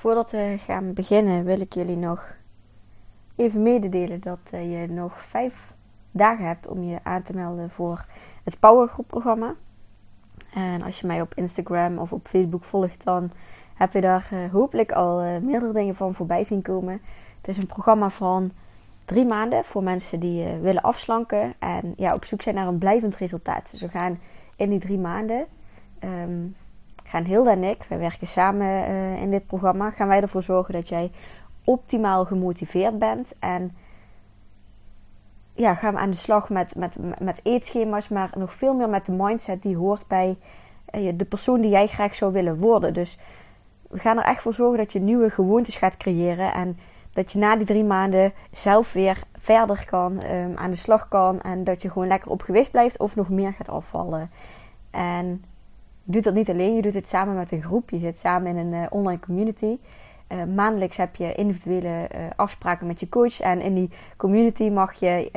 Voordat we gaan beginnen wil ik jullie nog even mededelen dat je nog vijf dagen hebt om je aan te melden voor het Powergroep programma. En als je mij op Instagram of op Facebook volgt, dan heb je daar uh, hopelijk al uh, meerdere dingen van voorbij zien komen. Het is een programma van drie maanden voor mensen die willen afslanken en ja, op zoek zijn naar een blijvend resultaat. Dus we gaan in die drie maanden, um, gaan Hilda en ik, wij werken samen in dit programma, gaan wij ervoor zorgen dat jij optimaal gemotiveerd bent en ja, gaan we aan de slag met, met, met eetschema's, maar nog veel meer met de mindset die hoort bij eh, de persoon die jij graag zou willen worden. Dus we gaan er echt voor zorgen dat je nieuwe gewoontes gaat creëren en dat je na die drie maanden zelf weer verder kan, um, aan de slag kan en dat je gewoon lekker op gewicht blijft of nog meer gaat afvallen. En doet dat niet alleen, je doet het samen met een groep, je zit samen in een uh, online community. Uh, maandelijks heb je individuele uh, afspraken met je coach. En in die community mag je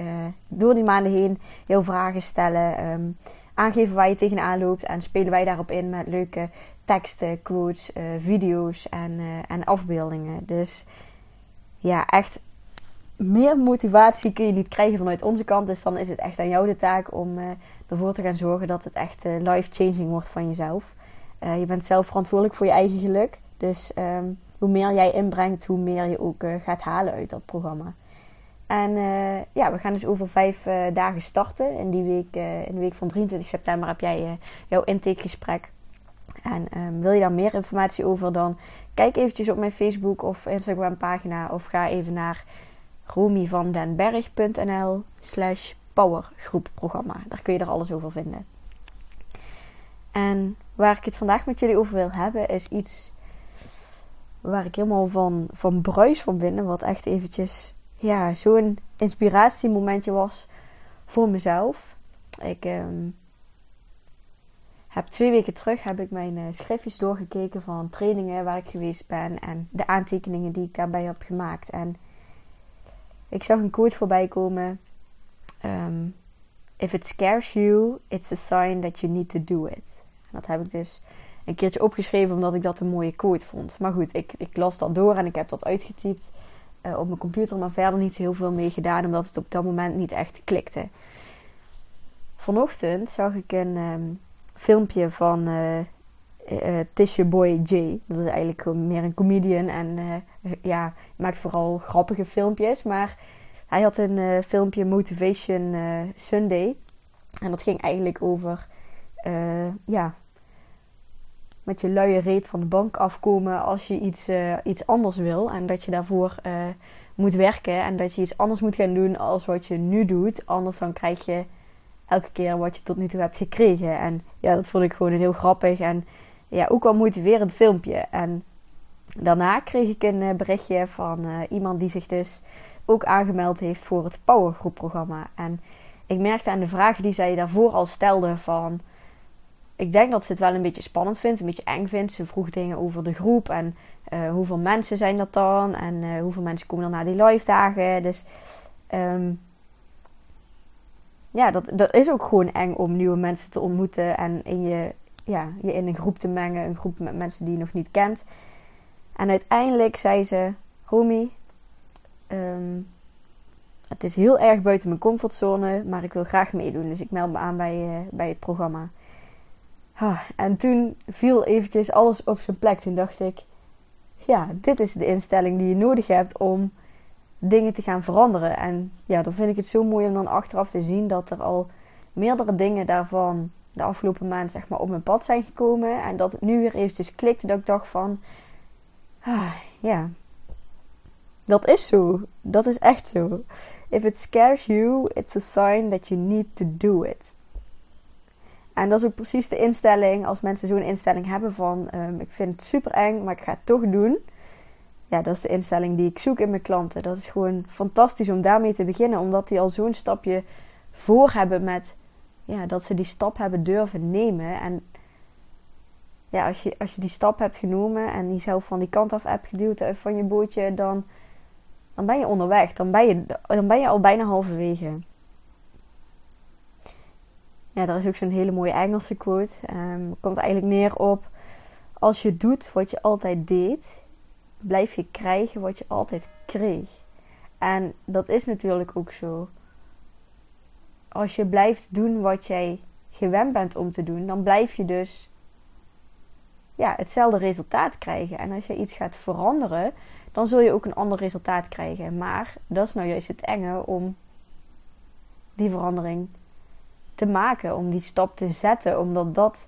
door die maanden heen heel vragen stellen. Um, aangeven waar je tegenaan loopt. En spelen wij daarop in met leuke teksten, quotes, video's en, en afbeeldingen. Dus ja, echt meer motivatie kun je niet krijgen vanuit onze kant. Dus dan is het echt aan jou de taak om ervoor te gaan zorgen dat het echt life-changing wordt van jezelf. je bent zelf verantwoordelijk voor je eigen geluk. Dus um, hoe meer jij inbrengt, hoe meer je ook uh, gaat halen uit dat programma. En ja, we gaan dus over vijf dagen starten. In die week, in de week van 23 september heb jij jouw intakegesprek. En um, wil je daar meer informatie over, dan kijk eventjes op mijn Facebook of Instagram pagina. Of ga even naar romyvandenberg.nl slash powergroepprogramma. Daar kun je er alles over vinden. En waar ik het vandaag met jullie over wil hebben, is iets waar ik helemaal van, van bruis van binnen. Wat echt eventjes ja, zo'n inspiratiemomentje was voor mezelf. Ik um, heb twee weken terug heb ik mijn uh, schriftjes doorgekeken van trainingen waar ik geweest ben. En de aantekeningen die ik daarbij heb gemaakt. En ik zag een quote voorbij komen. Um, If it scares you, it's a sign that you need to do it. Dat heb ik dus een keertje opgeschreven omdat ik dat een mooie quote vond. Maar goed, ik, ik las dat door en ik heb dat uitgetypt uh, op mijn computer, maar verder niet heel veel mee gedaan omdat het op dat moment niet echt klikte. Vanochtend zag ik een um, filmpje van uh, Tisha Boy J. Dat is eigenlijk meer een comedian en ja, maakt vooral grappige filmpjes. Maar hij had een filmpje Motivation Sunday. En dat ging eigenlijk over ja, met je luie reet van de bank afkomen als je iets, iets anders wil. En dat je daarvoor moet werken en dat je iets anders moet gaan doen als wat je nu doet. Anders dan krijg je elke keer wat je tot nu toe hebt gekregen. En ja, dat vond ik gewoon een heel grappig en ja, ook wel motiverend filmpje. En daarna kreeg ik een berichtje van iemand die zich dus ook aangemeld heeft voor het Powergroep programma. En ik merkte aan de vragen die zij daarvoor al stelde van ik denk dat ze het wel een beetje spannend vindt, een beetje eng vindt. Ze vroeg dingen over de groep en uh, hoeveel mensen zijn dat dan en uh, hoeveel mensen komen dan naar die live dagen. Dus um, ja, dat, dat is ook gewoon eng om nieuwe mensen te ontmoeten en in je, ja, je in een groep te mengen, een groep met mensen die je nog niet kent. En uiteindelijk zei ze: Romy, um, het is heel erg buiten mijn comfortzone, maar ik wil graag meedoen. Dus ik meld me aan bij, uh, bij het programma. En toen viel eventjes alles op zijn plek. Toen dacht ik, ja, dit is de instelling die je nodig hebt om dingen te gaan veranderen. En ja, dan vind ik het zo mooi om dan achteraf te zien dat er al meerdere dingen daarvan de afgelopen maand zeg maar op mijn pad zijn gekomen. En dat het nu weer eventjes klikte dat ik dacht van... Ah, ja, dat is zo. Dat is echt zo. If it scares you, it's a sign that you need to do it. En dat is ook precies de instelling als mensen zo'n instelling hebben van ehm, ik vind het super eng, maar ik ga het toch doen. Ja, dat is de instelling die ik zoek in mijn klanten. Dat is gewoon fantastisch om daarmee te beginnen, omdat die al zo'n stapje voor hebben met ja, dat ze die stap hebben durven nemen. En ja, als je, als je die stap hebt genomen en jezelf van die kant af hebt geduwd eh, van je bootje, dan, dan ben je onderweg. Dan ben je, dan ben je al bijna halverwege. Ja, daar is ook zo'n hele mooie Engelse quote. Um, komt eigenlijk neer op: Als je doet wat je altijd deed, blijf je krijgen wat je altijd kreeg. En dat is natuurlijk ook zo. Als je blijft doen wat jij gewend bent om te doen, dan blijf je dus ja, hetzelfde resultaat krijgen. En als je iets gaat veranderen, dan zul je ook een ander resultaat krijgen. Maar dat is nou juist het enge om die verandering te maken, om die stap te zetten, omdat dat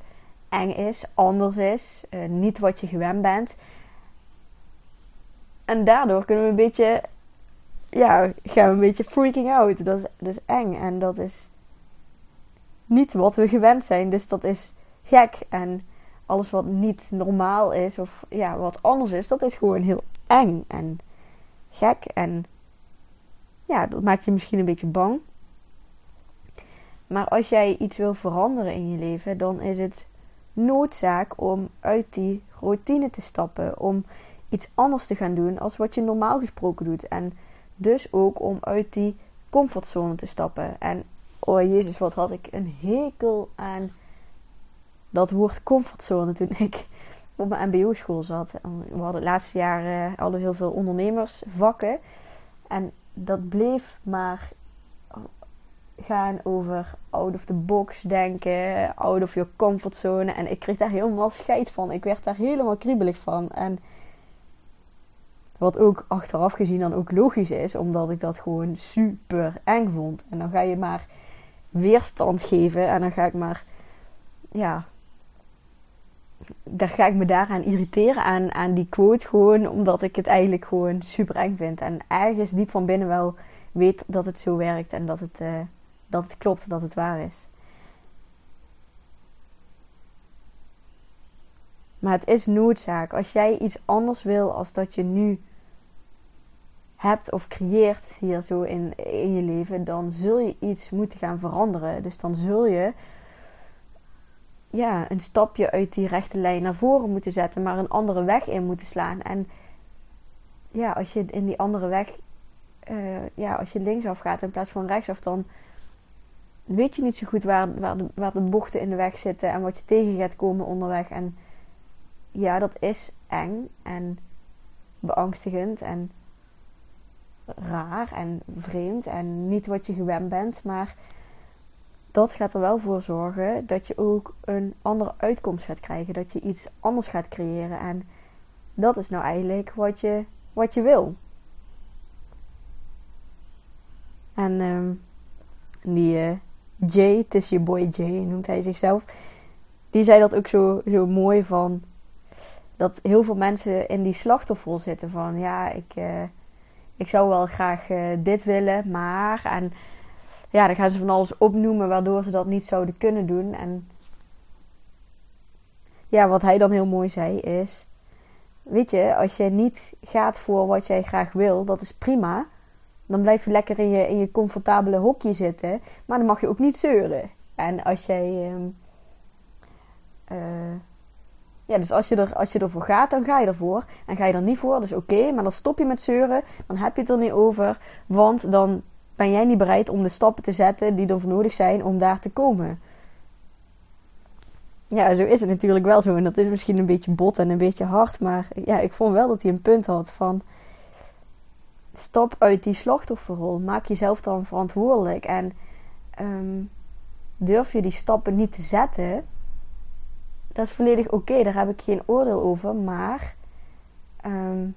eng is, anders is, uh, niet wat je gewend bent. En daardoor kunnen we een beetje, ja, gaan we een beetje freaking out. Dat is, dat is eng en dat is niet wat we gewend zijn, dus dat is gek. En alles wat niet normaal is of ja, wat anders is, dat is gewoon heel eng en gek. En ja, dat maakt je misschien een beetje bang. Maar als jij iets wil veranderen in je leven, dan is het noodzaak om uit die routine te stappen. Om iets anders te gaan doen als wat je normaal gesproken doet. En dus ook om uit die comfortzone te stappen. En oh jezus, wat had ik een hekel aan dat woord comfortzone toen ik op mijn mbo-school zat. We hadden het laatste jaar uh, hadden heel veel ondernemersvakken. En dat bleef maar gaan over out of the box denken, out of your comfort zone. En ik kreeg daar helemaal scheid van. Ik werd daar helemaal kriebelig van. En wat ook achteraf gezien dan ook logisch is, omdat ik dat gewoon super eng vond. En dan ga je maar weerstand geven en dan ga ik maar, ja, daar ga ik me daaraan irriteren aan, aan die quote gewoon, omdat ik het eigenlijk gewoon super eng vind. En ergens diep van binnen wel weet dat het zo werkt en dat het, uh, dat het klopt, dat het waar is. Maar het is noodzaak. Als jij iets anders wil als dat je nu hebt of creëert hier zo in, in je leven, dan zul je iets moeten gaan veranderen. Dus dan zul je ja, een stapje uit die rechte lijn naar voren moeten zetten, maar een andere weg in moeten slaan. En ja, als je in die andere weg, uh, ja, als je linksaf gaat in plaats van rechtsaf, dan weet je niet zo goed waar, waar de bochten in de weg zitten en wat je tegen gaat komen onderweg. En ja, dat is eng en beangstigend en raar en vreemd en niet wat je gewend bent. Maar dat gaat er wel voor zorgen dat je ook een andere uitkomst gaat krijgen. Dat je iets anders gaat creëren. En dat is nou eigenlijk wat je, wat je wil. En um, die uh, Jay, het is je boy Jay, noemt hij zichzelf. Die zei dat ook zo, zo mooi van. Dat heel veel mensen in die slachtofferrol zitten van ja, ik, uh, ik zou wel graag uh, dit willen, maar. En ja, dan gaan ze van alles opnoemen waardoor ze dat niet zouden kunnen doen. En ja, wat hij dan heel mooi zei is: Weet je, als je niet gaat voor wat jij graag wil, dat is prima. Dan blijf je lekker in je, in je comfortabele hokje zitten. Maar dan mag je ook niet zeuren. En als jij. Uh, ja, dus als je, er, als je ervoor gaat, dan ga je ervoor. En ga je er niet voor, dus oké. maar dan stop je met zeuren. Dan heb je het er niet over. Want dan ben jij niet bereid om de stappen te zetten die er voor nodig zijn om daar te komen. Ja, zo is het natuurlijk wel zo. En dat is misschien een beetje bot en een beetje hard. Maar ja, ik vond wel dat hij een punt had van... Stap uit die slachtofferrol. Maak jezelf dan verantwoordelijk. En um, durf je die stappen niet te zetten... Dat is volledig oké. Daar heb ik geen oordeel over. Maar... Um,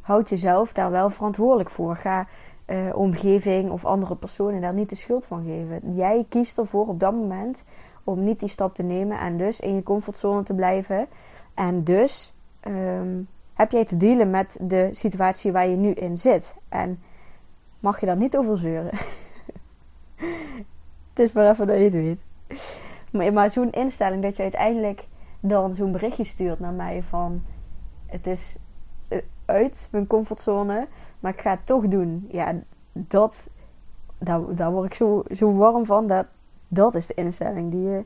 houd jezelf daar wel verantwoordelijk voor. Ga uh, omgeving of andere personen daar niet de schuld van geven. Jij kiest ervoor op dat moment om niet die stap te nemen en dus in je comfortzone te blijven. En dus ehm, heb jij te dealen met de situatie waar je nu in zit. En mag je daar niet over zeuren. het is maar even dat je het weet. Maar, maar zo'n instelling dat je uiteindelijk dan zo'n berichtje stuurt naar mij van... Het is eh, uit mijn comfortzone, maar ik ga het toch doen. Ja, dat... Daar, daar word ik zo, zo warm van. Dat, dat is de instelling die je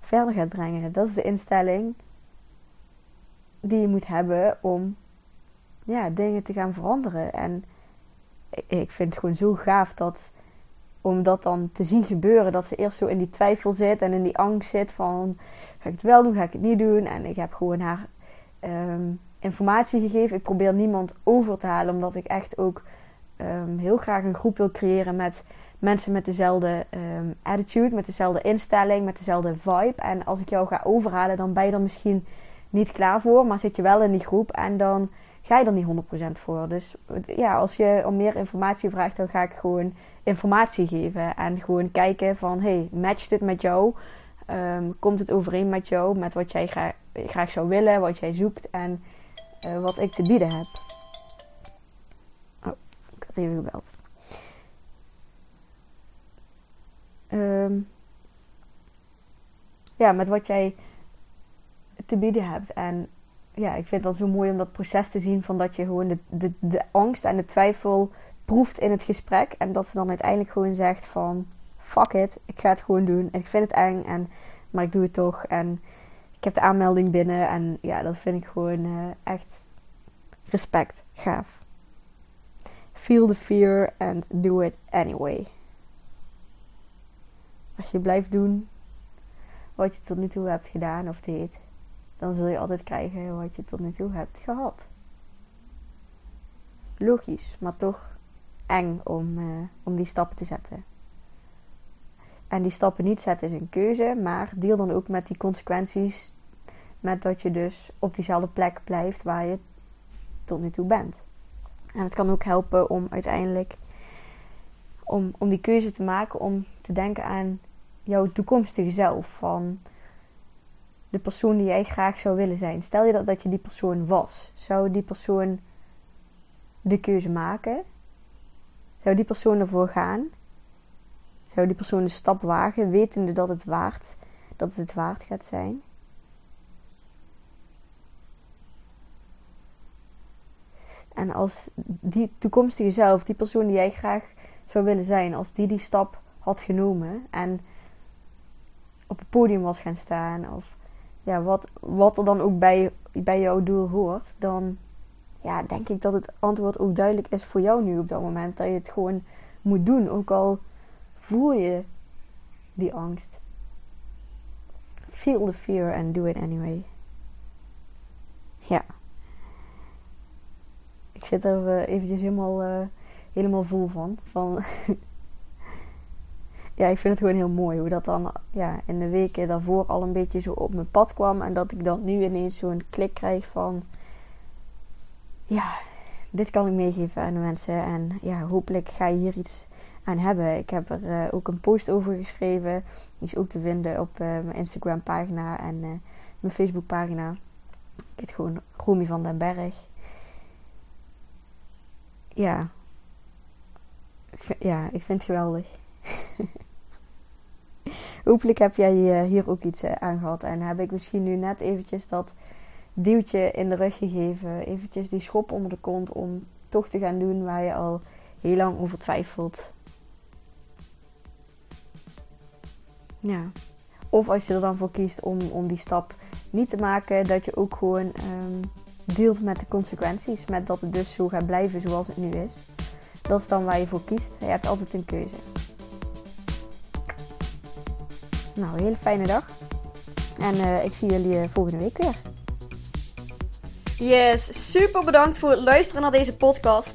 verder gaat brengen. Dat is de instelling die je moet hebben om ja, dingen te gaan veranderen. En ik vind het gewoon zo gaaf dat om dat dan te zien gebeuren. Dat ze eerst zo in die twijfel zit en in die angst zit van ga ik het wel doen, ga ik het niet doen. En ik heb gewoon haar ehm, informatie gegeven. Ik probeer niemand over te halen, omdat ik echt ook ehm, heel graag een groep wil creëren met mensen met dezelfde um, attitude, met dezelfde instelling, met dezelfde vibe. En als ik jou ga overhalen, dan ben je er misschien niet klaar voor, maar zit je wel in die groep en dan ga je er niet 100% voor. Dus ja, als je om meer informatie vraagt, dan ga ik gewoon informatie geven en gewoon kijken van, hey, matcht dit met jou? Um, komt het overeen met jou, met wat jij graag, graag zou willen, wat jij zoekt en uh, wat ik te bieden heb? Oh, ik had even gebeld. Um, ja, met wat jij te bieden hebt. En ja, ik vind het zo mooi om dat proces te zien van dat je gewoon de, de, de angst en de twijfel proeft in het gesprek. En dat ze dan uiteindelijk gewoon zegt van fuck it, ik ga het gewoon doen. En ik vind het eng, en, maar ik doe het toch. En ik heb de aanmelding binnen. En ja, dat vind ik gewoon uh, echt respect, gaaf. Feel the fear and do it anyway. Als je blijft doen wat je tot nu toe hebt gedaan of deed, dan zul je altijd krijgen wat je tot nu toe hebt gehad. Logisch, maar toch eng om, uh, om die stappen te zetten. En die stappen niet zetten is een keuze, maar deel dan ook met die consequenties. Met dat je dus op diezelfde plek blijft waar je tot nu toe bent. En het kan ook helpen om uiteindelijk om, om die keuze te maken om te denken aan jouw toekomstige zelf. Van de persoon die jij graag zou willen zijn. Stel je dat, dat je die persoon was. Zou die persoon de keuze maken? Zou die persoon ervoor gaan? Zou die persoon de stap wagen, wetende dat het waard, dat het waard gaat zijn? En als die toekomstige zelf, die persoon die jij graag zou willen zijn, als die die stap had genomen en op het podium was gaan staan, of ja, wat, wat er dan ook bij, bij jouw doel hoort, dan ja, denk ik dat het antwoord ook duidelijk is voor jou nu op dat moment. Dat je het gewoon moet doen, ook al voel je die angst. Feel the fear and do it anyway. Ja. Ik zit er uh, eventjes helemaal, uh, helemaal vol van. van ja, ik vind het gewoon heel mooi hoe dat dan ja, in de weken daarvoor al een beetje zo op mijn pad kwam. En dat ik dan nu ineens zo'n klik krijg van... Ja, dit kan ik meegeven aan de mensen. En ja, hopelijk ga je hier iets aan hebben. Ik heb er uh, ook een post over geschreven. Die is ook te vinden op uh, mijn Instagram pagina en uh, mijn Facebook pagina. Ik heet gewoon Romy van den Berg. Ja. Ik vind, ja, ik vind het geweldig. Hopelijk heb jij hier ook iets aan gehad. En heb ik misschien nu net eventjes dat duwtje in de rug gegeven. Eventjes die schop onder de kont om toch te gaan doen waar je al heel lang over twijfelt. Ja. Of als je er dan voor kiest om, om die stap niet te maken, dat je ook gewoon um, deelt met de consequenties. Met dat het dus zo gaat blijven zoals het nu is. Dat is dan waar je voor kiest. Je hebt altijd een keuze. Nou, een hele fijne dag. En uh, ik zie jullie uh, volgende week weer. Yes, super bedankt voor het luisteren naar deze podcast.